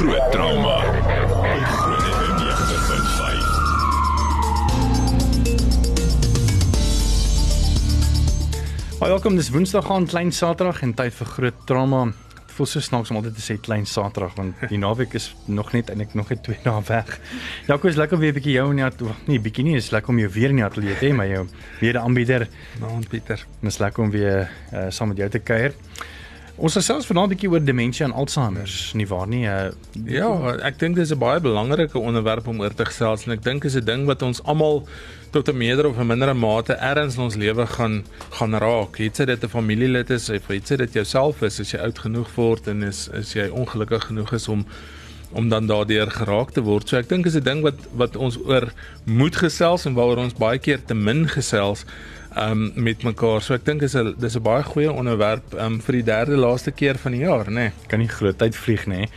Groot trauma. Groot FM 90.5. Baie welkom, dis Woensdag aan klein Saterdag en tyd vir groot trauma. Dit voel so snaaks om altyd te sê klein Saterdag want die naweek is nog net eintlik nog net 2 dae weg. Jaco is lekker om weer 'n bietjie jou in die ateljee. Nee, bietjie nie, is lekker om jou weer in die ateljee te hê, maar jou weer 'n aanbieder. Nou, Pieter. Dis lekker om weer uh, saam met jou te kuier. Ons gesels vanaand 'n bietjie oor demensie en Alzheimer, nie waar nie? Uh, Ja, ek dink dis 'n baie belangrike onderwerp om oor te gesels en ek dink is 'n ding wat ons almal tot 'n meerder of 'n mindere mate ergens in ons lewe gaan gaan raak. Het sy dit 'n familielid is of het sy dit jouself is as jy oud genoeg word en is is jy ongelukkig genoeg is om om dan daardeur geraak te word. So ek dink is 'n ding wat wat ons oor moet gesels en waaroor ons baie keer te min gesels um met mekaar. So ek dink is 'n dis 'n baie goeie onderwerp um vir die derde laaste keer van die jaar, nê. Nee. kan nie glo tyd vlieg nê.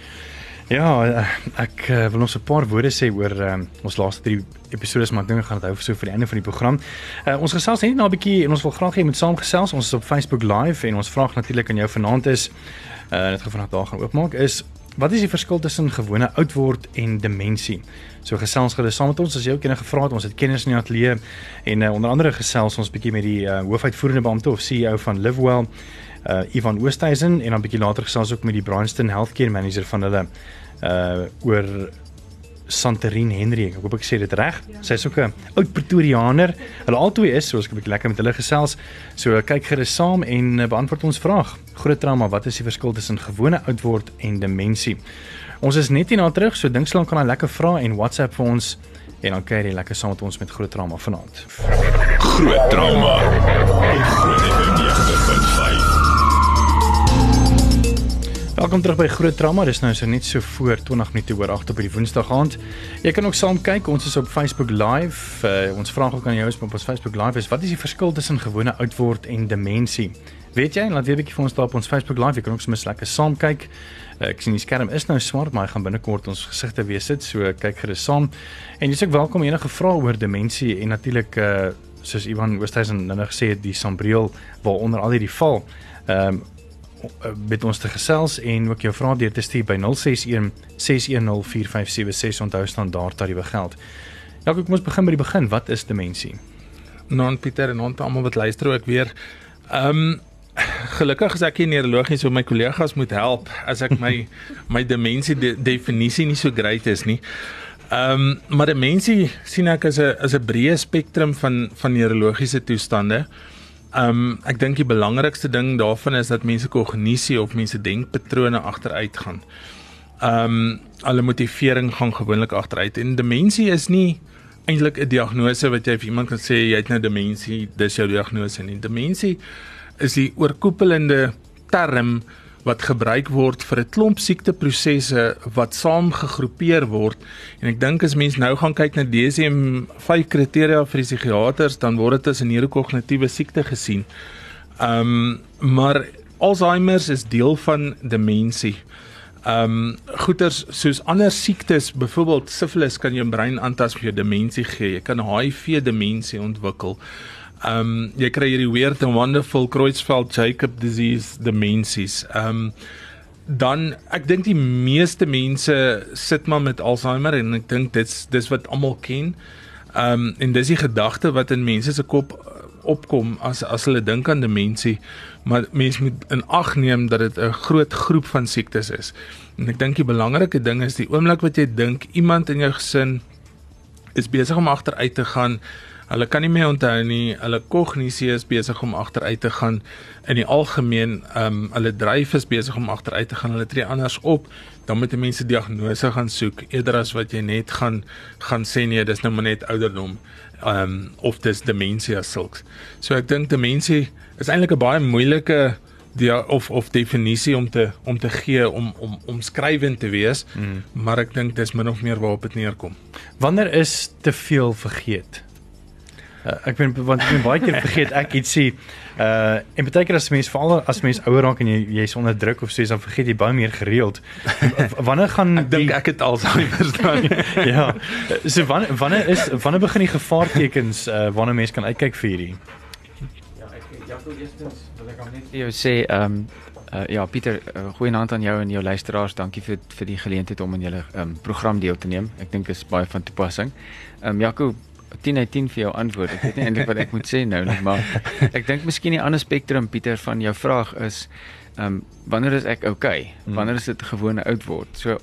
Ja, eh, ek uh, wil ons 'n paar woorde sê oor um, ons laaste drie episode, maar ek dink ek gaan dit hou so vir die einde van die program. Uh, ons gesels net na 'n bietjie en ons wil graag hê jy moet saamgesels. Ons is op Facebook Live en ons vraag natuurlik aan jou vanaand is uh net gevra daar gaan oopmaak is Wat is die verskil tussen gewone oud word en demensie? So gesels gerus saam met ons as jy ook enige vrae het. Ons het kenners in die ateljee en uh, onder andere gesels ons bietjie met die uh, hoofuitvoerende beampte of CEO van Livewell, uh Ivan Oosthuizen en dan bietjie later gesels ook met die Bryanston Healthcare Manager van hulle uh oor Santerine Henry. Ek hoop ek sê dit reg. Ja. Sy is ook 'n oud Pretoriaaner. Hulle albei is, so ek 'n bietjie lekker met hulle gesels. So kyk gerus saam en uh, beantwoord ons vraag. Groot trauma, wat is die verskil tussen gewone oud word en demensie? Ons is net hierna terug, so dink slank kan 'n lekker vrae en WhatsApp vir ons en dan kyk jy lekker saam met ons met groot trauma vanaand. Groot trauma. Groot FM 90.5. Welkom terug by Groot Trauma. Dis nou so net so voor 20 minute oor 8 op die Woensdag aand. Jy kan ook saam kyk. Ons is op Facebook Live. Uh, ons vra ook aan jou is op ons Facebook Live is wat is die verskil tussen gewone oud word en demensie? Weet jy? Laat weet 'n bietjie vir ons daar op ons Facebook Live. Jy kan ook sommer lekker saam kyk. Uh, ek sien die skerm is nou swart, maar hy gaan binnekort ons gesigte weer sit. So kyk gerus saam. En jy's ook welkom enige vrae oor demensie en natuurlik uh soos Ivan Oosthuizen nou gesê het, die sambreel waaronder al hierdie val. Ehm um, met ons te gesels en ook jou vrae deur te stuur by 061 610 4576 onthou standaard tariewe geld. Ja, kom ons begin by die begin. Wat is demensie? Non Pieter en ons almal wat luister ook weer. Ehm um, gelukkig is ek hier neurologies so my kollegas moet help as ek my my demensie de, definisie nie so great is nie. Ehm um, maar demensie sien ek as 'n as 'n breë spektrum van van neurologiese toestande. Ehm um, ek dink die belangrikste ding daarvan is dat mense kognisie of mense denkpatrone agteruit gaan. Ehm um, alle motivering gaan gewoonlik agteruit en demensie is nie eintlik 'n diagnose wat jy vir iemand kan sê jy het nou demensie, dis jou diagnose nie. Demensie is die oorkoepelende term wat gebruik word vir 'n klomp siekteprosesse wat saamgegroepeer word en ek dink as mens nou gaan kyk na DSM-5 kriteria vir psigiaters dan word dit as 'n neurokognitiewe siekte gesien. Ehm um, maar Alzheimer is deel van demensie. Ehm um, goeters soos ander siektes, byvoorbeeld syfilis kan jou brein aantas vir jou demensie gee. Jy kan HIV demensie ontwikkel. Ehm um, jy kry hierdie weird and wonderful Creutzfeldt-Jakob disease demensies. Ehm um, dan ek dink die meeste mense sit maar met Alzheimer en ek dink dit's dis wat almal ken. Ehm um, en dis die gedagte wat in mense se kop opkom as as hulle dink aan demensie, maar mense moet in ag neem dat dit 'n groot groep van siektes is. En ek dink die belangrike ding is die oomblik wat jy dink iemand in jou gesin is besig om agteruit te gaan, hulle kan nie meer onthou nie, hulle kognisie is besig om agteruit te gaan in die algemeen, ehm um, hulle dryf is besig om agteruit te gaan, hulle tree anders op, dan moet mense diagnose gaan soek eerder as wat jy net gaan gaan sê nee, dis nou maar net ouderdom ehm um, of dis demensie as sulks. So ek dink demensie is eintlik 'n baie moeilike die of of definisie om te om te gee om om omskrywend te wees, mm. maar ek dink dis min of meer waarop dit neerkom. Wanneer is te veel vergeet? Uh, ek ben want ek ben baie keer vergeet ek ietsie uh en baie keer as mens veral as mens ouer raak en jy jy's onder druk of soos dan vergeet jy baie meer gereeld. wanneer gaan ek dink ek het Alzheimer dan. ja. So wanneer wanneer is wanneer begin die gevaartekens uh wanneer mens kan uitkyk vir hierdie? Ja, ek Jaco eerstens wil ek hom net vir jou sê ehm um, Uh, ja, Pieter, uh, goeienaand aan jou en jou luisteraars. Dankie vir vir die geleentheid om in julle um, program deel te neem. Ek dink dit is baie van toepassing. Ehm um, Jaco, 10 uit 10 vir jou antwoord. Ek weet nie eintlik wat ek moet sê nou nie, maar ek dink miskien die ander spektrum Pieter van jou vraag is ehm um, wanneer is ek okay? Wanneer is dit gewone oud word? So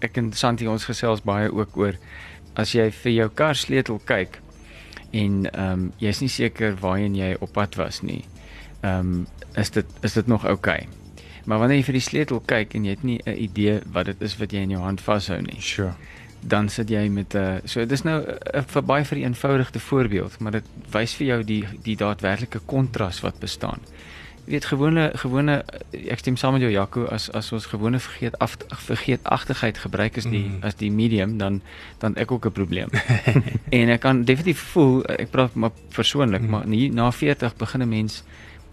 ek en Santi ons gesels baie ook oor as jy vir jou kar sleutel kyk en ehm um, jy's nie seker waarheen jy op pad was nie. Ehm um, is dit is dit nog okay? Maar wanneer jy vir die sleutel kyk en jy het nie 'n idee wat dit is wat jy in jou hand vashou nie. Sure. Dan sit jy met 'n uh, so dis nou 'n vir baie eenvoudige voorbeeld, maar dit wys vir jou die die daadwerklike kontras wat bestaan. Jy weet gewone gewone ek stem saam met jou Jaco as as ons gewone vergeet af vergeetagtigheid gebruik as die mm. as die medium dan dan ek ook 'n probleem. en ek kan definitief voel ek praat maar persoonlik mm. maar nie, na 40 begin 'n mens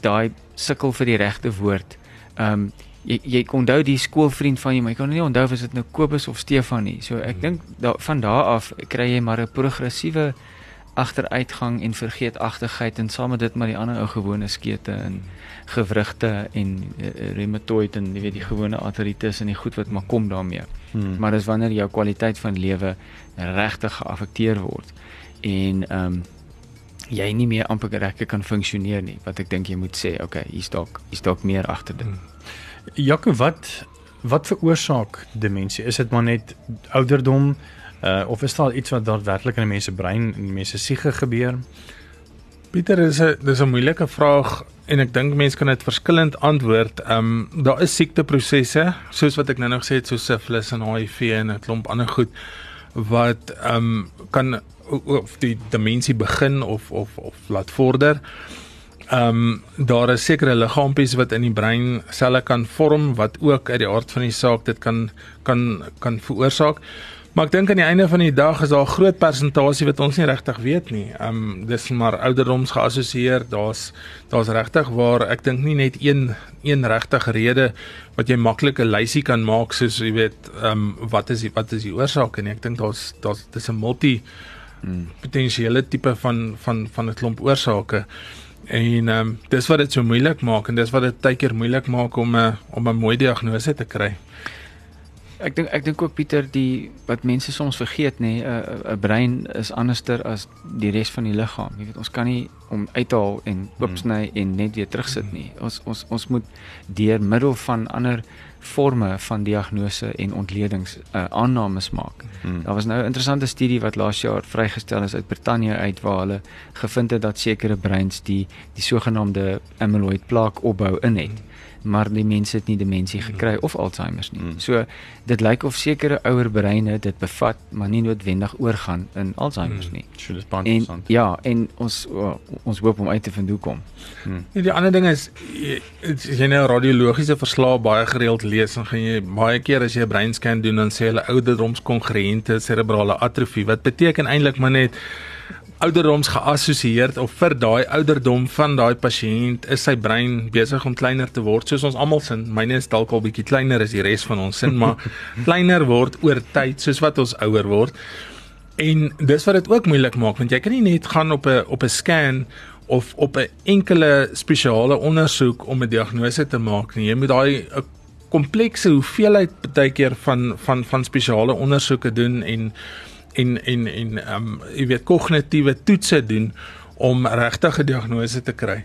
daai sukkel vir die regte woord. Ehm um, jy jy kon onthou die skoolvriend van jou, maar jy kan nie onthou of dit nou Kobus of Stefan nie. So ek mm. dink da, van daar af kry jy maar 'n progressiewe agteruitgang en vergeetagtigheid en saam met dit maar die ander ou gewone skete en gewrigte en uh, reumatoid en jy weet die gewone artritis en die goed wat maar kom daarmee. Hmm. Maar dis wanneer jou kwaliteit van lewe regtig geaffekteer word en ehm um, jy nie meer amper regtig kan funksioneer nie wat ek dink jy moet sê okay hier's dalk hier's dalk meer agter dit. Hmm. Jaco wat wat veroorsaak demensie? Is dit maar net ouderdom uh, of is daar iets wat daadwerklik in 'n mens se brein en mense siege gebeur? Pieter is 'n dis 'n moeilike vraag en ek dink mense kan dit verskillend antwoord. Ehm um, daar is siekteprosesse soos wat ek nou nog gesê het so syfilis en HIV en 'n klomp ander goed wat ehm um, kan of die demensie begin of of of laat vorder. Um, daar is sekere liggaampies wat in die brein selle kan vorm wat ook uit die aard van die saak dit kan kan kan veroorsaak. Maar ek dink aan die einde van die dag is daar 'n groot persentasie wat ons nie regtig weet nie. Ehm um, dis maar ouderdoms geassosieer. Daar's daar's regtig waar ek dink nie net een een regtige rede wat jy maklik 'n lysie kan maak soos jy weet ehm um, wat is die, wat is die oorsake nie. Ek dink daar's daar's dis 'n multi hmm. potensiële tipe van van van 'n klomp oorsake. En ehm um, dis wat dit so moeilik maak en dis wat dit baie keer moeilik maak om 'n om 'n mooi diagnose te kry. Ek dink ek dink ook Pieter die wat mense soms vergeet nê, 'n 'n brein is anderster as die res van die liggaam. Jy weet ons kan nie om uithaal en oopsny hmm. en net weer terugsit nie. Ons ons ons moet deur middel van ander forme van diagnose en ontledings uh, aannames maak. Hmm. Daar was nou 'n interessante studie wat laas jaar vrygestel is uit Brittanje uit waar hulle gevind het dat sekere breins die die sogenaamde amyloid plaak opbou in het. Hmm maar die mense het nie demensie gekry of Alzheimer's nie. Mm. So dit lyk of sekere ouer breine dit bevat, maar nie noodwendig oorgaan in Alzheimer's mm. nie. So dis baie interessant. En, ja, en ons ons hoop om uit te vind hoe kom. Mm. En die ander ding is as jy nou radiologiese verslae baie gereeld lees, dan gaan jy baie keer as jy 'n breinscan doen dan sê hulle ouderdomskongruente cerebrale atrofie wat beteken eintlik maar net ouderdoms geassosieer of vir daai ouderdom van daai pasiënt is sy brein besig om kleiner te word. Soos ons almal sin myne is dalk al bietjie kleiner as die res van ons sin maar kleiner word oor tyd soos wat ons ouer word. En dis wat dit ook moeilik maak want jy kan nie net gaan op 'n op 'n scan of op 'n enkele spesiale ondersoek om 'n diagnose te maak nie. Jy moet daai 'n komplekse hoeveelheid baie keer van van van spesiale ondersoeke doen en en en en ehm um, jy weet kognitiewe toetse doen om regtig 'n diagnose te kry.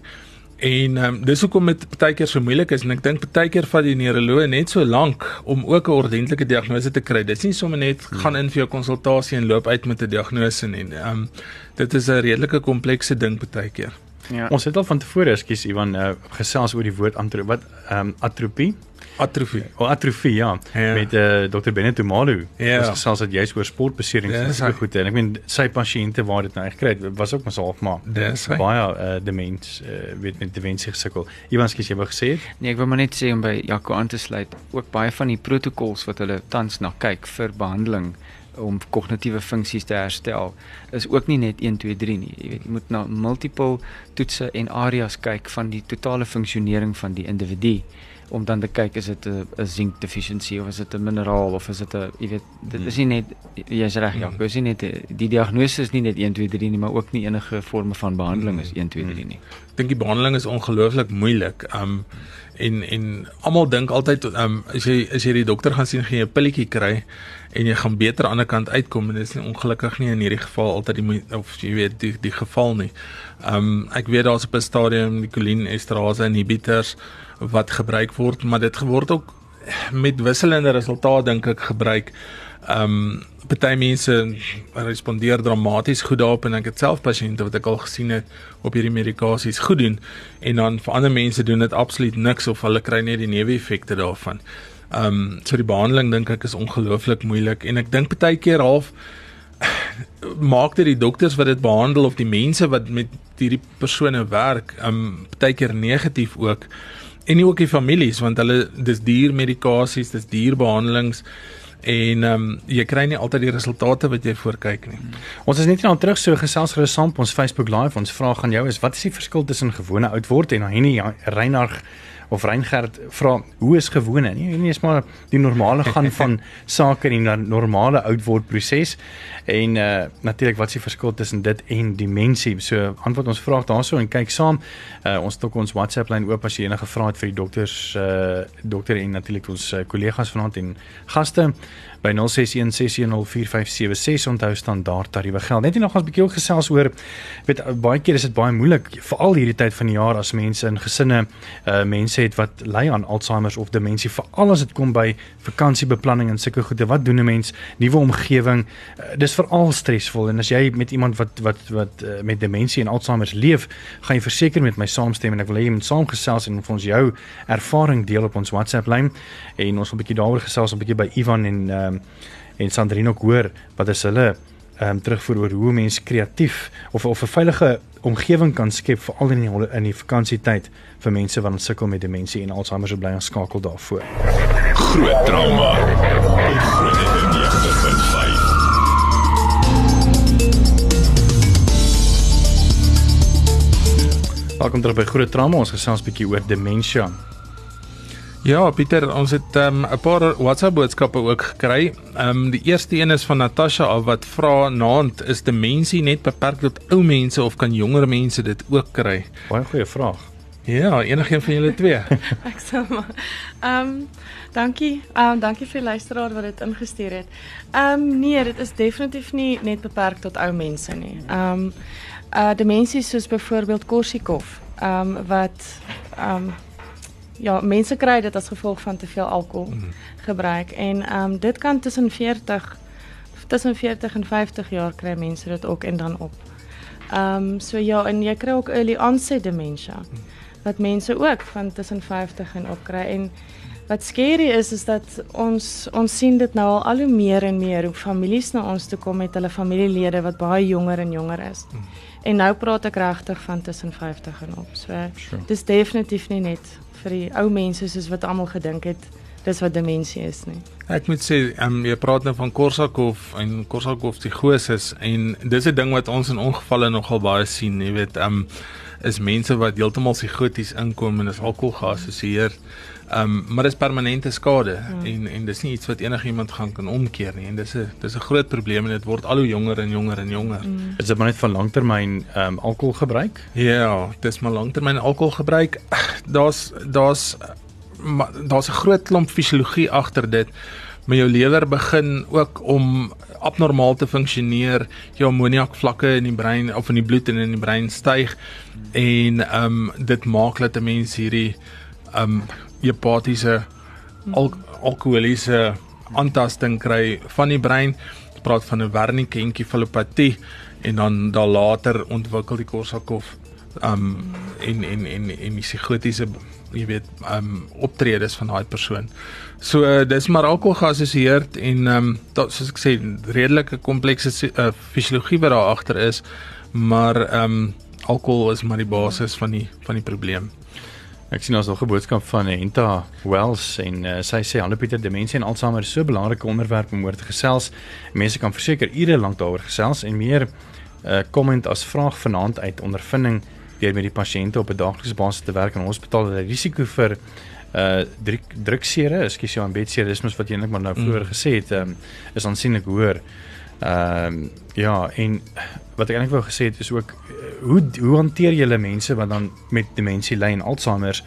En ehm um, dis hoekom dit baie keer so moeilik is en ek dink baie keer vat die neuroloog net so lank om ook 'n ordentlike diagnose te kry. Dit is nie sommer net hmm. gaan in vir jou konsultasie en loop uit met 'n diagnose nie. Ehm um, dit is 'n redelike komplekse ding baie keer. Ja. Ons het al van tevore, ekskuus Ivan, uh, gesels oor die woord antro wat ehm um, atropie atrofie. O, oh, atrofie ja. ja. Met eh uh, Dr. Bennett Malu. Ja. Ons gesels dat jy oor sportbeserings ja, so goed en ek meen sy pasiënte waar dit nou gekry het was ook mos half maar. Dis baie eh uh, demens uh, weet met demensie gesukkel. Iwan skies jy wou gesê? Nee, ek wil maar net sê om by Jaco aan te sluit, ook baie van die protokols wat hulle tans na kyk vir behandeling om kognitiewe funksies te herstel is ook nie net 1 2 3 nie jy weet jy moet na multiple toetse en areas kyk van die totale funksionering van die individu om dan te kyk is dit 'n 'n sinkdefisiënsie of is dit 'n mineraal of is dit 'n jy weet dit is nie net jy's reg ja, is nie net die diagnose is nie net 1 2 3 nie, maar ook nie enige vorme van behandeling is 1 2 3 nie. Ek dink die behandeling is ongelooflik moeilik. Um en en almal dink altyd um as jy as jy die dokter gaan sien, gaan jy 'n pilletjie kry en jy gaan beter aan die ander kant uitkom en dit is nie ongelukkig nie in hierdie geval altyd die of jy weet die die geval nie. Um ek weet daar's op 'n stadium die kolien esterase inhibitors wat gebruik word, maar dit word ook met wisselende resultate dink ek gebruik. Um party mense respondeer dramaties goed daarop en ek het self pasiënte wat ek al gesien het op hierdie medikasies goed doen en dan vir ander mense doen dit absoluut niks of hulle kry net die neeweffekte daarvan. Um so die behandeling dink ek is ongelooflik moeilik en ek dink baie keer half maak dit die dokters wat dit behandel of die mense wat met hierdie persone werk um baie keer negatief ook en nie ook die families want hulle dis duur medikasies, dis duur behandelings en ehm um, jy kry nie altyd die resultate wat jy voorkyk nie. Ons is net nou terug so gesels gerus saam op ons Facebook Live. Ons vraag aan jou is wat is die verskil tussen gewone oud word en Henny Reinhard of Reingerd vra hoe is gewone? Nie nie is maar die normale gaan van sake in 'n normale oud word proses en uh, natuurlik wat is die verskil tussen dit en demensie so antwoord ons vraag daaroor en kyk saam. Uh, ons het ook ons WhatsApp lyn oop as jy enige vrae het vir die dokters uh, dokter en natuurlik ons uh, kollegas vanaand en gaste by 0616104576 onthou standaard tariewe geld. Net nog 'n bietjie ook gesels oor weet baie keer is dit baie moeilik veral hierdie tyd van die jaar as mense in gesinne uh mense het wat ly aan Alzheimer of demensie veral as dit kom by vakansiebeplanning en sulke goede. Wat doen 'n mens? Nuwe omgewing. Uh, dis veral stresvol en as jy met iemand wat wat wat uh, met demensie en Alzheimer leef, gaan jy verseker met my saamstem en ek wil hê jy moet saamgesels en ons jou ervaring deel op ons WhatsApp lyn en ons wil 'n bietjie daaroor gesels 'n bietjie by Ivan en uh um, en Sandrine ook hoor wat is hulle ehm um, terugvoer oor hoe mense kreatief of of 'n veilige omgewing kan skep veral in die in die vakansietyd vir mense wat sukkel met demensie en Alzheimer se bly ons skakel daarvoor. Groot trauma. Groot trauma. Welkom terug by Groot Trauma. Ons gesels 'n bietjie oor demensie. Ja, Pieter, ons het ehm, 'n um, paar WhatsApp boodskappe ook gekry. Ehm um, die eerste een is van Natasha af wat vra naand is demensie net beperk tot ou mense of kan jonger mense dit ook kry? Baie goeie vraag. Ja, enigiemand van julle twee. Ek sê maar. Ehm um, dankie. Ehm um, dankie vir die luisteraar wat dit ingestuur het. Ehm um, nee, dit is definitief nie net beperk tot ou mense nie. Ehm um, uh demensie soos byvoorbeeld Korsakoff, ehm um, wat ehm um, ja, mense kry dit as gevolg van te veel alkohol mm. gebruik en ehm um, dit kan tussen 40 tussen 40 en 50 jaar kry mense dit ook en dan op. Ehm um, so ja, en jy kry ook early onset dementia mm. wat mense ook van tussen 50 en op kry en wat scary is is dat ons ons sien dit nou al al hoe meer en meer hoe families na ons toe kom met hulle familielede wat baie jonger en jonger is. Mm. En nou praat ek regtig van tussen 50 en op. So sure. dis definitief nie net vir die ou mense soos wat almal gedink het dis wat demensie is nie. Ek moet sê, um, jy praat nou van Korsakoff en Korsakoff psigoses en dis 'n ding wat ons in ongevalle nogal baie sien, jy weet, um is mense wat heeltemal psigoties inkom en is alkohol geassosieer. Um maar dis permanente skade hmm. en en dis nie iets wat enigiemand gaan kan omkeer nie en dis 'n dis 'n groot probleem en dit word al hoe jonger en jonger en jonger. Hmm. Is dit maar net van langtermyn um alkoholgebruik? Ja, dis maar langtermyn alkoholgebruik. Daar's daar's daar's 'n groot klomp fisiologie agter dit. Maar jou lewer begin ook om abnormaal te funksioneer. Jou ammoniak vlakke in die brein of in die bloed en in die brein styg en um dit maak dat 'n mens hierdie um hepatiese al alkoholiese aantasting kry van die brein. Ons praat van 'n Wernicke-enkephalopatie en dan daar later ontwikkel die Korsakoff um en en en en die psigotiese jy weet um optredes van daai persoon. So uh, dis maar alkohol geassosieer en um dat soos ek sê redelike komplekse uh, fisiologie wat daar agter is, maar um alkohol is maar die basis van die van die probleem. Ek sien ons nog 'n boodskap van Enta Wells en uh, sy sê Hanne Pieter demensie en Alzheimer is so 'n belangrike onderwerp om oor te gesels. Mense kan verseker ure lank daaroor gesels en meer komment uh, as vraag vanaand uit ondervinding deur met die pasiënte op 'n daaglikse basis te werk in 'n hospitaal dat die risiko vir uh druk druksere, ekskuus ja, bedsere, dis mos wat jy eintlik maar nou Mm. vroeër gesê het, um, is aansienlik hoër. Ehm ja, en wat ek eintlik wou gesê het is ook uh, hoe hoe hanteer julle mense wat dan met demensie ly en Alzheimer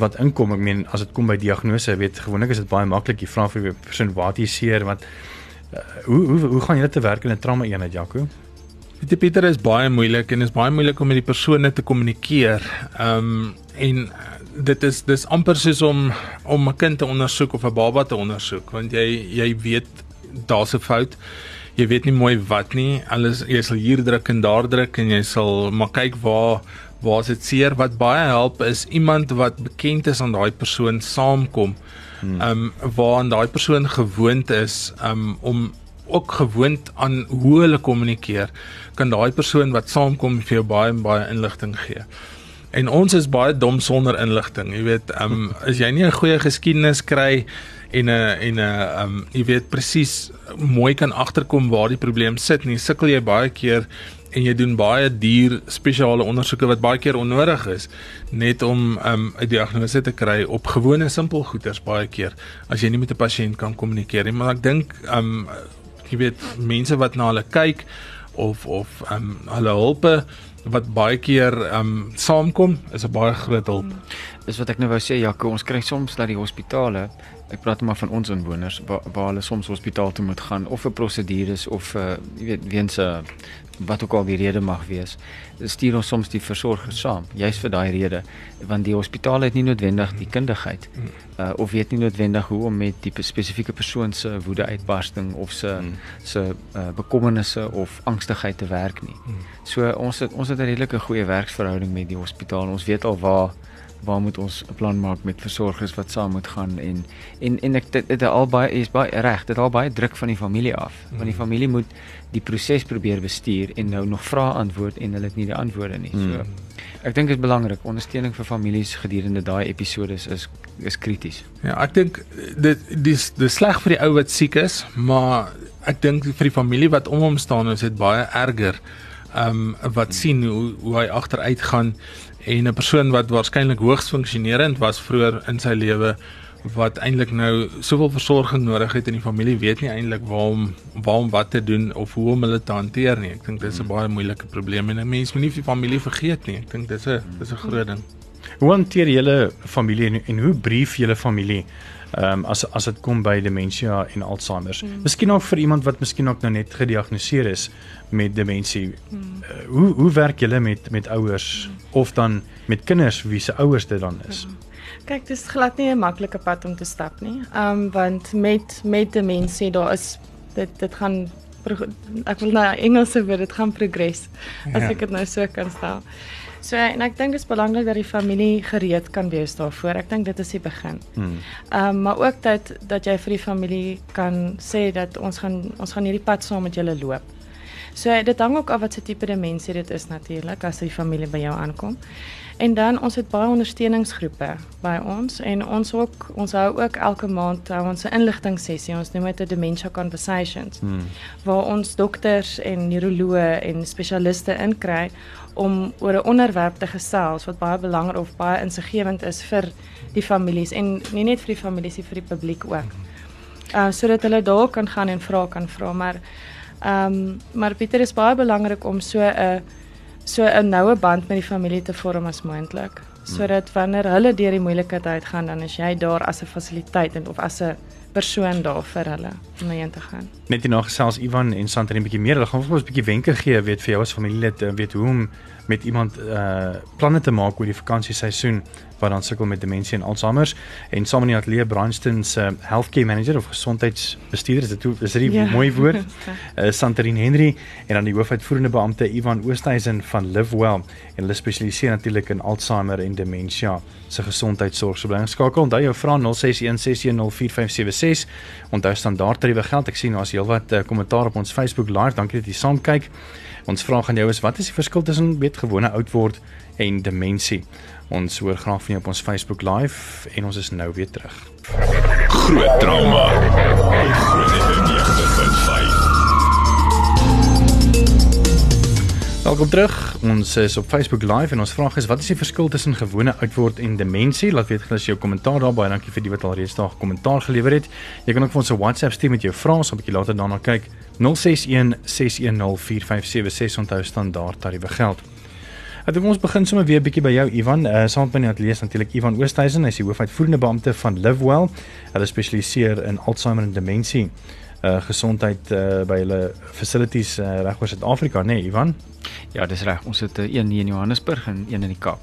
wat inkom? Ek meen as dit kom by diagnose, weet gewoonlik is dit baie maklik. Jy vra vir die persoon wat jy seer, wat uh, hoe hoe hoe gaan julle te werk in 'n trauma eenheid, Jaco? Jy Pieter is baie moeilik en is baie moeilik om met die persone te kommunikeer. Ehm um, en dit is dis amper soos om om 'n kind te ondersoek of 'n baba te ondersoek want jy jy weet daar's 'n fout. Jy weet nie mooi wat nie. Alles jy sal hier druk en daar druk en jy sal maar kyk waar waar dit seer wat baie help is iemand wat bekend is aan daai persoon saamkom. Ehm um, waar aan daai persoon gewoond is um, om ook gewoond aan hoe hulle kommunikeer, kan daai persoon wat saamkom vir jou baie baie inligting gee. En ons is baie dom sonder inligting. Jy weet, ehm um, as jy nie 'n goeie geskiedenis kry en 'n en 'n ehm um, jy weet presies mooi kan agterkom waar die probleem sit nie, sukkel jy baie keer en jy doen baie duur spesiale ondersoeke wat baie keer onnodig is net om um, 'n diagnose te kry op gewone simpel goeters baie keer as jy nie met 'n pasiënt kan kommunikeer nie maar ek dink um jy weet mense wat na hulle kyk of of um hulle hulpe wat baie keer um saamkom is 'n baie groot hulp. Dis wat ek nou wou sê Jaco, ons kry soms dat die hospitale, ek praat maar van ons inwoners waar, waar hulle soms hospitaal toe moet gaan of vir prosedures of uh, jy weet weens 'n uh, wat ook al die rede mag wees. Stuur ons soms die versorger saam, juis vir daai rede, want die hospitaal het nie noodwendig die kundigheid uh, of weet nie noodwendig hoe om met die spesifieke persoon se woedeuitbarsting of se Hmm. se uh, bekommernisse of angstigheid te werk nie. So ons het ons het 'n redelike goeie werksverhouding met die hospitaal. Ons weet al waar waar moet ons 'n plan maak met versorgers wat saam moet gaan en en en ek dit dit al baie is baie reg dit al baie druk van die familie af. Want die familie moet die proses probeer bestuur en nou nog vra antwoord en hulle het nie die antwoorde nie. So ek dink dit is belangrik ondersteuning vir families gedurende daai episodes is is krities. Ja, ek dink dit dis dis sleg vir die ou wat siek is, maar ek dink vir die familie wat om hom staan is dit baie erger. Ehm um, wat sien hoe hoe hy agteruit gaan en 'n persoon wat waarskynlik hoogs funksionerend was vroeër in sy lewe wat eintlik nou soveel versorging nodig het en die familie weet nie eintlik waarom waarom wat te doen of hoe om hulle te hanteer nie. Ek dink dis 'n baie moeilike probleem en 'n mens moet nie die familie vergeet nie. Ek dink dis 'n dis 'n groot ding. Hoe hanteer julle familie en, en hoe brief julle familie ehm um, as as dit kom by demensie en Alzheimer? Mm. Miskien ook vir iemand wat miskien ook nou net gediagnoseer is met demensie. Mm. Uh, hoe hoe werk julle met met ouers mm. of dan met kinders wie se ouers dit dan is? Mm. Kyk, dis glad nie 'n maklike pad om te stap nie. Ehm um, want met met demensie daar is dit dit gaan ek wil nou Engelse woord, dit gaan progress as Ja. ek dit nou so kan stel. So en ek dink dit is belangrik dat die familie gereed kan wees daarvoor. Ek dink dit is die begin. Hmm. Ehm um, maar ook dat dat jy vir die familie kan sê dat ons gaan ons gaan hierdie pad saam met julle loop. So dit hang ook af wat se tipe demensie dit is natuurlik as die familie by jou aankom. En dan ons het baie ondersteuningsgroepe by ons en ons ook ons hou ook elke maand hou ons 'n inligtingsessie. Ons noem dit 'n dementia conversations Hmm. waar ons dokters en neuroloë en spesialiste inkry om oor 'n onderwerp te gesels wat baie belangrik of baie insiggewend is vir die families en nie net vir die families nie vir die publiek ook. Uh sodat hulle daar kan gaan en vra kan vra maar ehm um, maar Pieter is baie belangrik om so 'n so 'n noue band met die familie te vorm as moontlik sodat wanneer hulle deur die moeilikheid uitgaan dan is jy daar as 'n fasiliteit en of as 'n persoon daar vir hulle om heen te gaan. Net hierna gesels Ivan en Sandrine 'n bietjie meer. Hulle gaan vir ons 'n bietjie wenke gee, weet vir jou as familielid, eh, weet hoe om met iemand uh planne te maak oor die vakansieseisoen wat dan sukkel met demensie en Alzheimer en saam in die ateljee Bryanston se uh, healthcare manager of gesondheidsbestuurder is dit hoe is dit 'n Ja. mooi woord uh, Santerine Henry en dan die hoofuitvoerende beampte Ivan Oosthuizen van Livewell en hulle spesialiseer natuurlik in Alzheimer en demensie se gesondheidsorg. So bly ingeskakel. Onthou jou vra 0616104576. Onthou standaard tariewe geld. Ek sien daar's heelwat uh, kommentaar op ons Facebook live. Dankie dat jy saam kyk. Ons vraag aan jou is wat is die verskil tussen weet gewone oud word en demensie? Ons hoor graag van jou op ons Facebook live en ons is nou weer terug. Groot trauma. Groot FM Welkom terug. Ons is op Facebook Live en ons vraag is wat is die verskil tussen gewone oudword en demensie? Laat weet gerus jou kommentaar daar. Baie dankie vir die wat al reeds daar kommentaar gelewer het. Jy kan ook vir ons 'n WhatsApp stuur met jou vrae, so 'n bietjie later daarna kyk. 061 610 4576 onthou standaard tariewe geld. Ek dink ons begin sommer weer 'n bietjie by jou Ivan. Uh saam met my net lees natuurlik Ivan Oosthuizen, hy is die hoofuitvoerende beampte van Livewell. Hulle spesialiseer in Alzheimer en demensie uh gesondheid uh by hulle facilities uh, reg oor Suid-Afrika, nê, nee, Ivan? Ja, dis reg. Ons het uh, een hier in Johannesburg en een in die Kaap.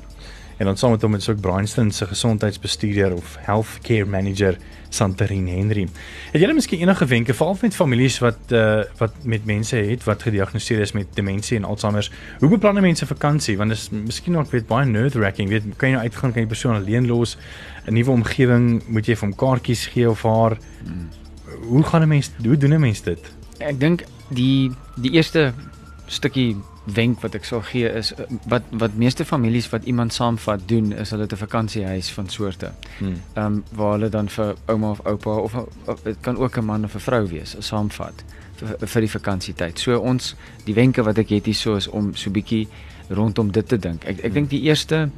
En dan saam met hom is ook Bryanston se gesondheidsbestuurder of healthcare manager Santerine Henry. Het julle miskien enige wenke veral met families wat uh wat met mense het wat gediagnoseer is met demensie en Alzheimer? Hoe beplan mense vakansie? Want dit is miskien ook weet baie nerve-wracking. Weet kan jy nou uitgaan kan jy persoon alleen los 'n nuwe omgewing, moet jy vir hom kaartjies gee of haar? Hmm. Hoe gaan 'n mens hoe doen 'n mens dit? Ek dink die die eerste stukkie wenk wat ek sal gee is eh, wat wat meeste families wat iemand saamvat doen is hulle 'n vakansiehuis van soorte. Hmm. Ehm um, waar hulle dan vir ouma of oupa of dit kan ook 'n man of 'n vrou wees, saamvat vir vir die vakansietyd. So ons die wenke wat ek het hier so is om so bietjie rondom dit te dink. Ek ek hmm. dink die eerste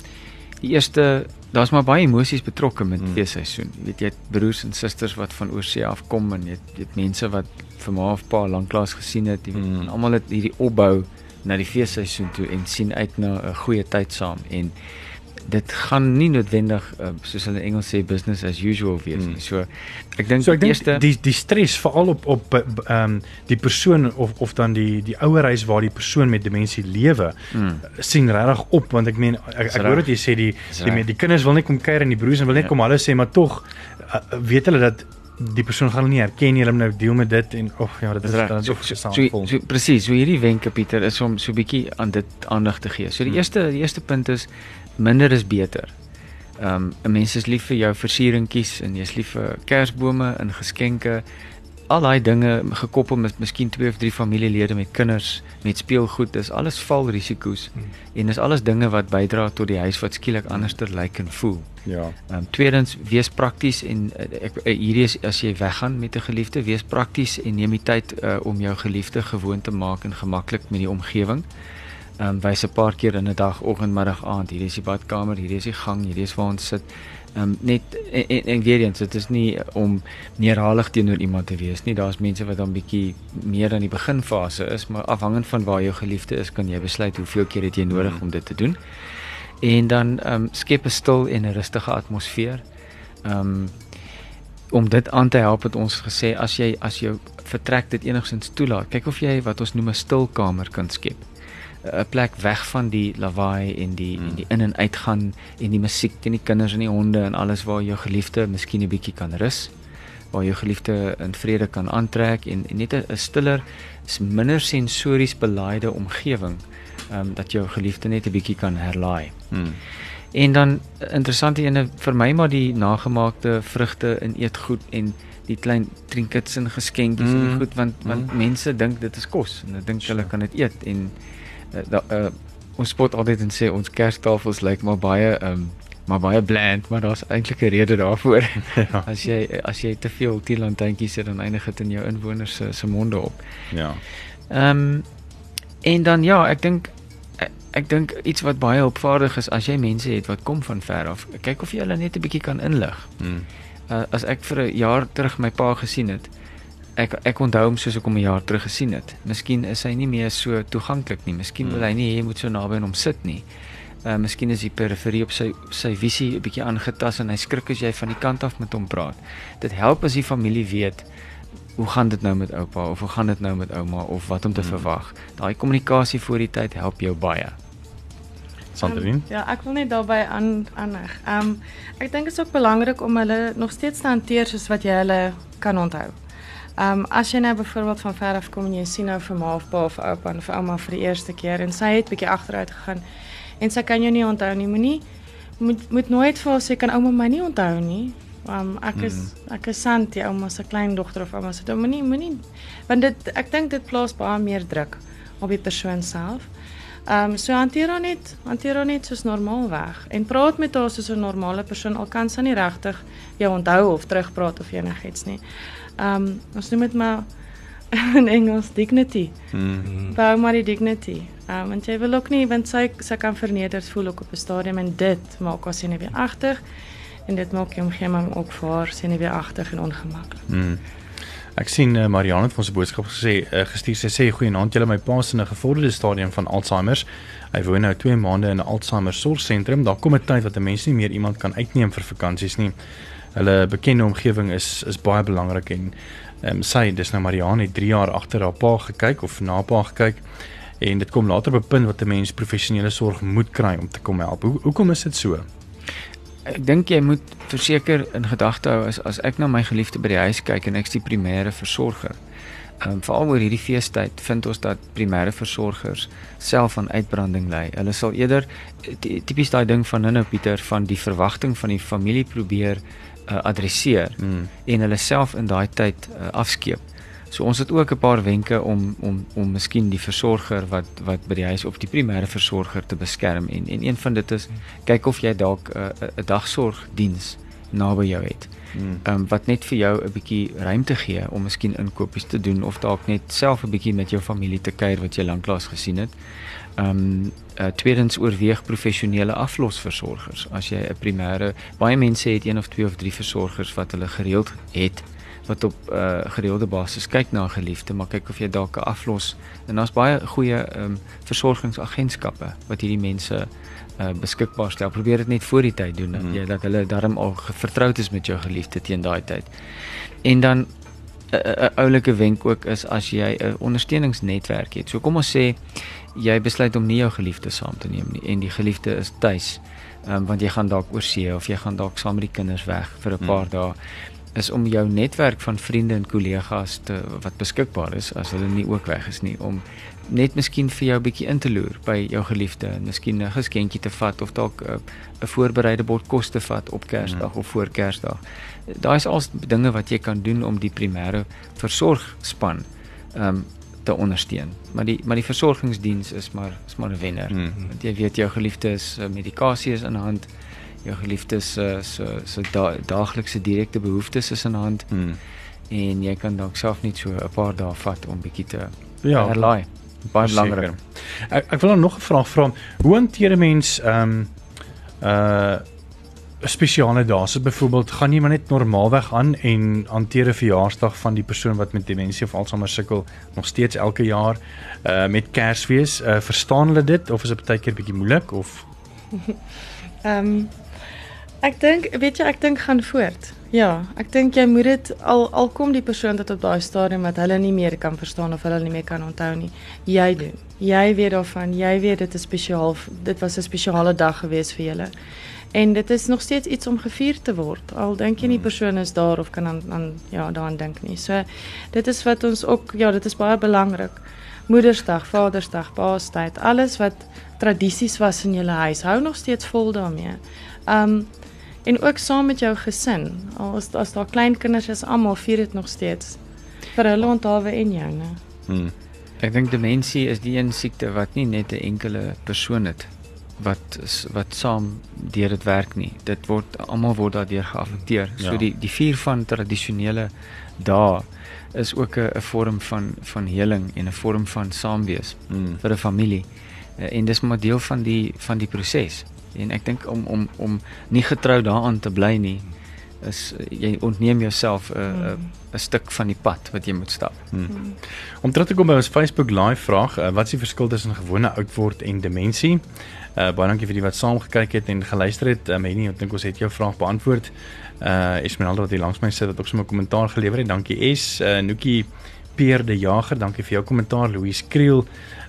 die eerste daar's maar baie emosies betrokke met hmm. feesseisoen. Jy weet jy het broers en susters wat van oorsee af kom en jy het, jy het mense wat vir ma of pa lanklaas gesien het, jy weet hmm. almal het hierdie opbou na die feesseisoen toe en sien uit na 'n goeie tyd saam en dit gaan nie noodwendig uh, soos hulle in Engels sê business as usual wees nie. Hmm. So ek dink so ek dink die die stres veral op op ehm um, die persoon of of dan die die ouerhuis waar die persoon met demensie lewe mm. sien regtig op want ek meen ek, ek hoor dit jy sê die die, die die kinders wil net kom kuier en die broers wil net ja. kom hulle sê maar tog uh, weet hulle dat die persoon gaan nie herken nie, hulle nou deel met dit en of ja, dit is dan so so, so, so presies, so hierdie wenke Pieter is om so 'n bietjie aan dit aandag te gee. So die hmm. eerste die eerste punt is minder is beter. Ehm um, 'n mens is lief vir jou versieringkies en jy's lief vir kersbome en geskenke al daai dinge gekoppel met miskien twee of drie familielede met kinders met speelgoed dis alles val risiko's hmm. en dis alles dinge wat bydra tot die huis wat skielik anderster lyk en voel. Ja. Ehm um, tweedens wees prakties en uh, ek uh, hierdie is as jy weggaan met 'n geliefde wees prakties en neem die tyd uh, om jou geliefde gewoon te maak en gemaklik met die omgewing. Ehm um, wys 'n paar keer in 'n dag, oggend, middag, aand. Hierdie is die badkamer, hierdie is die gang, hierdie is waar ons sit. Ehm um, net en, en, en weer eens dit is nie om neerhalig teenoor iemand te wees nie. Daar's mense wat dan bietjie meer aan die beginfase is maar afhangend van waar jou geliefde is kan jy besluit hoeveel keer het jy nodig mm. om dit te doen. En dan ehm um, skep 'n stil en 'n rustige atmosfeer. Ehm um, om dit aan te help het ons gesê as jy as jou vertrek dit enigstens toelaat kyk of jy wat ons noem 'n stil kamer kan skep 'n plek weg van die lawaai en die hmm. en die in en uitgaan en die musiek en die kinders en die honde en alles waar jou geliefde miskien 'n bietjie kan rus waar jou geliefde in vrede kan aantrek en, en net 'n stiller is minder sensories belaaide omgewing ehm um, dat jou geliefde net 'n bietjie kan herlaai. Hmm. En dan interessante ene vir my maar die nagemaakte vrugte en eetgoed en die klein trinkets en geskenkies mm. en hmm. goed want want mm. mense dink dit is kos en hulle dink hulle kan dit eet en da, uh, ons spot altyd en sê ons kerstafels lyk maar baie um, maar baie bland, maar daar's eintlik 'n rede daarvoor. ja. As jy as jy te veel tielantuintjies het dan eindig dit in jou inwoners se se monde op. Ja. Ehm um, en dan ja, ek dink ek, ek dink iets wat baie opvaardig is as jy mense het wat kom van ver af. Kyk of jy hulle net 'n bietjie kan inlig. Hmm. Uh, as ek vir 'n jaar terug my pa gesien het, ek ek onthou hom soos ek hom 'n jaar terug gesien het. Miskien is hy nie meer so toeganklik nie. Miskien wil hy nie hê jy moet so naby aan hom sit nie. Uh miskien is die periferie op sy sy visie 'n bietjie aangetast en hy skrik as jy van die kant af met hom praat. Dit help as die familie weet hoe gaan dit nou met oupa of hoe gaan dit nou met ouma of wat om te hmm. verwag. Daai kommunikasie voor die tyd help jou baie. Sandrine? Um, ja, ek wil net daarbey aan aanheg. Ehm um, ek dink dit is ook belangrik om hulle nog steeds te hanteer soos wat jy hulle kan onthou. Ehm um, as jy nou byvoorbeeld van ver af kom en jy sien nou vir ma of pa of oupa of ouma vir die eerste keer en sy het bietjie agteruit gegaan en sy kan jou nie onthou nie, moenie moet moet nooit vir sy kan ouma my nie onthou nie. Ehm um, ek is mm. ek is Santi, ouma se kleindogter of ouma se dogter. Moenie moenie want dit ek dink dit plaas baie meer druk op die persoon self. Ehm um, so hanteer haar net, hanteer haar net soos normaal weg en praat met haar soos 'n normale persoon al kan sy nie regtig jou onthou of terugpraat of enigiets nie. Ehm um, ons noem dit maar in Engels dignity. Mm. Bou maar die dignity. Ehm um, want jy wil ook nie want sy sy kan vernederd voel ook op 'n stadium en dit maak haar senuweeagtig en dit maak die omgewing ook vir haar senuweeagtig en ongemaklik. Mm. Ek sien uh, Marianne het vir ons 'n boodskap gesê, uh, gestuur sy sê goeienaand julle my pa is in 'n gevorderde stadium van Alzheimer. Hy woon nou 2 maande in 'n Alzheimer sorgsentrum. Daar kom 'n tyd wat 'n mens nie meer iemand kan uitneem vir vakansies nie. Hulle bekende omgewing is is baie belangrik en ehm um, sy dis nou Marianne het 3 jaar agter haar pa gekyk of na pa gekyk en dit kom later op 'n punt wat 'n mens professionele sorg moet kry om te kom help. Hoe hoekom is dit so? Ek dink jy moet verseker in gedagte hou as as ek na my geliefde by die huis kyk en ek's die primêre versorger. Ehm um, veral oor hierdie feestyd vind ons dat primêre versorgers self aan uitbranding ly. Hulle sal eerder tipies daai ding van nou Pieter van die verwagting van die familie probeer uh, adresseer Mm. en hulle self in daai tyd uh, afskeep. So ons het ook 'n paar wenke om om om miskien die versorger wat wat by die huis of die primêre versorger te beskerm en en een van dit is kyk of jy dalk 'n uh, 'n dagsorgdiens naby jou het. Ehm um, wat net vir jou 'n bietjie ruimte gee om miskien inkopies te doen of dalk net self 'n bietjie met jou familie te kuier wat jy lanklaas gesien het. Ehm um, uh, tweedens oorweeg professionele aflosversorgers. As jy 'n primêre baie mense het een of twee of drie versorgers wat hulle gereeld het wat op 'n uh, gereelde basis kyk na 'n geliefde, maar kyk of jy dalk 'n aflos en daar's baie goeie ehm um, versorgingsagentskappe wat hierdie mense uh, beskikbaar stel. Probeer dit net voor die tyd doen dat Mhm. jy dat hulle darm al vertroud is met jou geliefde teen daai tyd. En dan 'n 'n 'n oulike wenk ook is as jy 'n ondersteuningsnetwerk het. So kom ons sê jy besluit om nie jou geliefde saam te neem nie en die geliefde is tuis. Ehm um, want jy gaan dalk oor see of jy gaan dalk saam met die kinders weg vir 'n paar Hmm. dae is om jou netwerk van vriende en kollegas te wat beskikbaar is as hulle nie ook weg is nie om net miskien vir jou 'n bietjie in te loer by jou geliefde en miskien 'n geskenkie te vat of dalk 'n 'n voorbereide bord kos te vat op Kersdag Mhm. of voor Kersdag. Daai is al dinge wat jy kan doen om die primêre versorgspan ehm um, te ondersteun. Maar die maar die versorgingsdiens is maar is maar 'n wenner. Mm. Want jy weet jou geliefde is uh, medikasie is in hand. Jou geliefde se se se da, daaglikse direkte behoeftes is in hand Mm. en jy kan dalk self net so 'n paar dae vat om bietjie te Ja, herlaai. Baie belangrik. Ek ek wil dan nog 'n vraag vra. Hoe hanteer 'n mens ehm um, uh spesiale dae? So byvoorbeeld gaan jy maar net normaalweg aan en hanteer 'n verjaarsdag van die persoon wat met demensie of Alzheimer sukkel nog steeds elke jaar uh met Kersfees. Uh verstaan hulle dit of is dit baie keer bietjie moeilik of Ehm um, ek dink weet jy ek dink gaan voort. Ja, ek dink jy moet dit al al kom die persoon tot op daai stadium wat hulle nie meer kan verstaan of hulle nie meer kan onthou nie. Jy doen. Jy weet daarvan. Jy weet dit is spesiaal. Dit was 'n spesiale dag gewees vir julle. En dit is nog steeds iets om gevier te word. Al dink jy nie persoon is daar of kan aan aan ja, daaraan dink nie. So dit is wat ons ook ja, dit is baie belangrik. Moedersdag, Vadersdag, Paastyd, alles wat tradisies was in julle huis, hou nog steeds vol daarmee. Um en ook saam met jou gesin. Al as as daar klein kinders is, almal vier dit nog steeds vir hulle onthawe en joune. hmm. Ek dink demensie is die een siekte wat nie net 'n enkele persoon het wat is- wat saam deur dit werk nie. Dit word almal word daardeur geaffekteer. So Ja. die die vier van tradisionele dae is ook 'n vorm van van heling en 'n vorm van saamwees Hmm. vir 'n familie. En dis maar deel van die van die proses. En ek dink om om om nie getrou daaraan te bly nie is eh, jy ontneem jouself 'n 'n 'n stuk van die pad wat jy moet stap. Hmm. Om terug te kom by ons Facebook live vraag, uh, wat is die verskil tussen gewone oud word en demensie? Uh baie dankie vir die wat saam gekyk het en geluister het. Um, Henny, ek dink ons het jou vraag beantwoord. Uh Esmeralda wat hier langs my sit het ook sommer 'n kommentaar gelewer het. Dankie S. Uh Noekie Peer de Jager, dankie vir jou kommentaar. Louise Kriel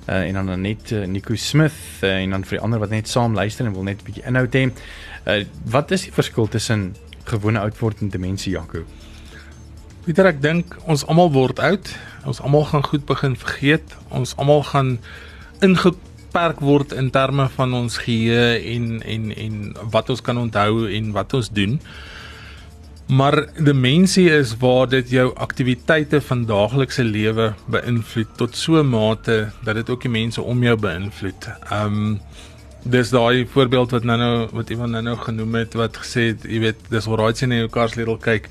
uh en dan net uh, Nico Smith uh, en dan vir die ander wat net saam luister en wil net 'n bietjie inhoud hê. Uh wat is die verskil tussen gewone oud word en demensie, Jaco? Pieter, ek dink ons almal word oud. Ons almal gaan goed begin vergeet. Ons almal gaan ingeperk word in terme van ons geheue en en en wat ons kan onthou en wat ons doen. Maar demensie is waar dit jou aktiwiteite van daaglikse lewe beïnvloed tot so 'n mate dat dit ook die mense om jou beïnvloed. Um dis daai voorbeeld wat nou nou wat iemand nou nou genoem het wat gesê het, jy weet, dis alraai sien jy jou kar sleutel kyk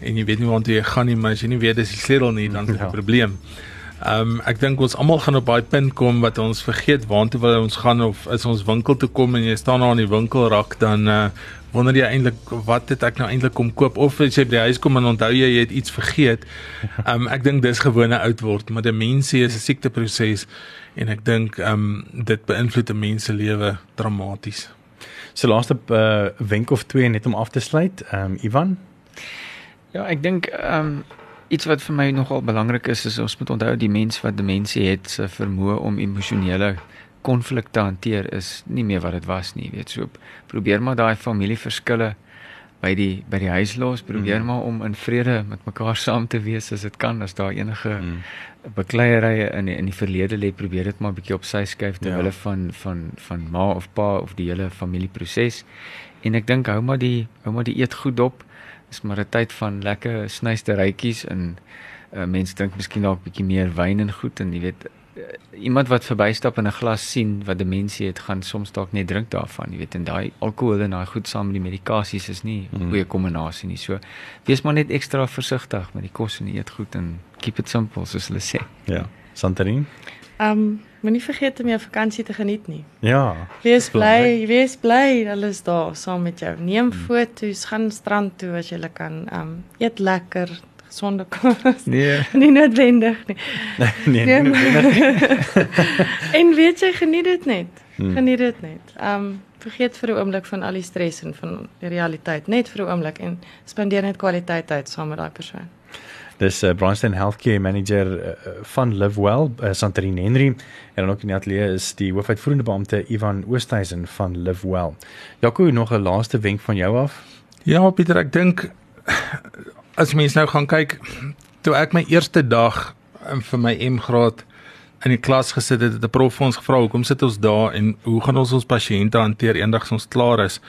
en jy weet nie waartoe jy gaan nie, maar as jy nie weet dis die sleutel nie, dan is dit 'n Ja. probleem. Ehm um, ek dink ons almal gaan op daai punt kom wat ons vergeet waartoe wil ons gaan of is ons winkel toe kom en jy staan daar in die winkelrak dan uh, wonder jy eintlik wat het ek nou eintlik kom koop of as jy by die huis kom en onthou jy jy het iets vergeet. Ehm um, ek dink dis gewone oud word, maar demensie is 'n siekteproses en ek dink ehm um, dit beïnvloed 'n mens se lewe dramaties. So laaste uh, wenk of twee net om af te sluit. Ehm um, Ivan, Ja, ek dink ehm um, iets wat vir my nogal belangrik is is ons moet onthou die mens wat demensie het se vermoë om emosionele konflik te hanteer is nie meer wat dit was nie, weet so. Probeer maar daai familieverskille by die by die huis los, probeer mm. maar om in vrede met mekaar saam te wees as dit kan as daar enige mm. bekleierye in die, in die verlede lê, probeer dit maar 'n bietjie op sy skuif ter Ja. wille van van van ma of pa of die hele familieproses. En ek dink hou maar die hou maar die eet goed dop. Dis maar 'n tyd van lekker snysterytjies en uh, mense dink miskien dalk bietjie meer wyn en goed en jy weet iemand wat verbystap en 'n glas sien wat demensie het, gaan soms dalk net drink daarvan, jy weet en daai alkohol en daai goed saam met die medikasies is nie 'n Mm. goeie kombinasie nie. So wees maar net ekstra versigtig met die kos en die eetgoed en keep it simple soos hulle sê. ja, Santorin. Ehm um, moenie vergeet om jou vakansie te geniet nie. Ja. Wees Belangrik. bly, wees bly hulle is daar saam met jou. Neem foto's, gaan strand toe as jy kan. Ehm um, eet lekker, gesonde kos. Nee. nie noodwendig nie. nee, Nee, nee, maar- nee. en weet jy geniet dit net. Hmm. Geniet dit net. Um, vergeet vir 'n oomblik van al die stres en van die realiteit, net vir 'n oomblik en spandeer net kwaliteit tyd saam met daai persoon. Dis uh, Bryanston Healthcare Manager uh, van Live Well, uh, Santorin Henry en dan ook in die ateljee is die hoofuitvoerende beampte Ivan Oosthuizen van Live Well. Jaco, nog 'n laaste wenk van jou af? Ja, Pieter, ek dink as mens nou gaan kyk, toe ek my eerste dag um, vir my M graad in die klas gesit het, het 'n prof vir ons gevra, "Hoekom sit ons daar en hoe gaan ons ons pasiënte hanteer eendag as ons klaar is?"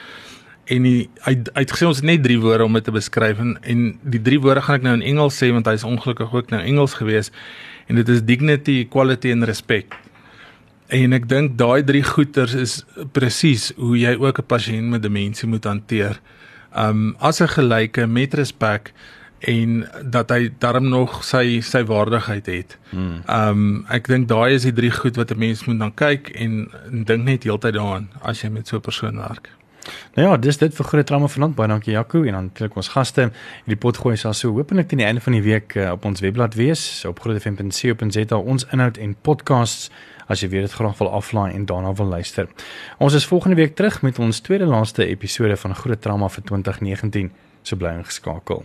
En hy hy hy het gesê ons het net drie woorde om dit te beskryf en, en die drie woorde gaan ek nou in Engels sê want hy's ongelukkig ook nou Engels gewees en dit is dignity, equality en respect. En ek dink daai drie goeters is presies hoe jy ook 'n pasiënt met demensie moet hanteer. Um as 'n gelyke met respek en dat hy darm nog sy sy waardigheid het. Hmm. Um ek dink daai is die drie goed wat 'n mens moet dan kyk en, en dink net heeltyd daaraan as jy met so 'n persoon werk. Nou ja, dis dit vir groot drama vanaand. Baie dankie Jaco en dan natuurlik ons gaste. Hierdie pot gooi sal so hopelik teen die einde van die week uh, op ons webblad wees op grootfm.co.za ons inhoud en podcasts as jy weer dit graag wil aflaai en daarna wil luister. Ons is volgende week terug met ons tweede laaste episode van Groot Drama vir 2019. So bly ingeskakel.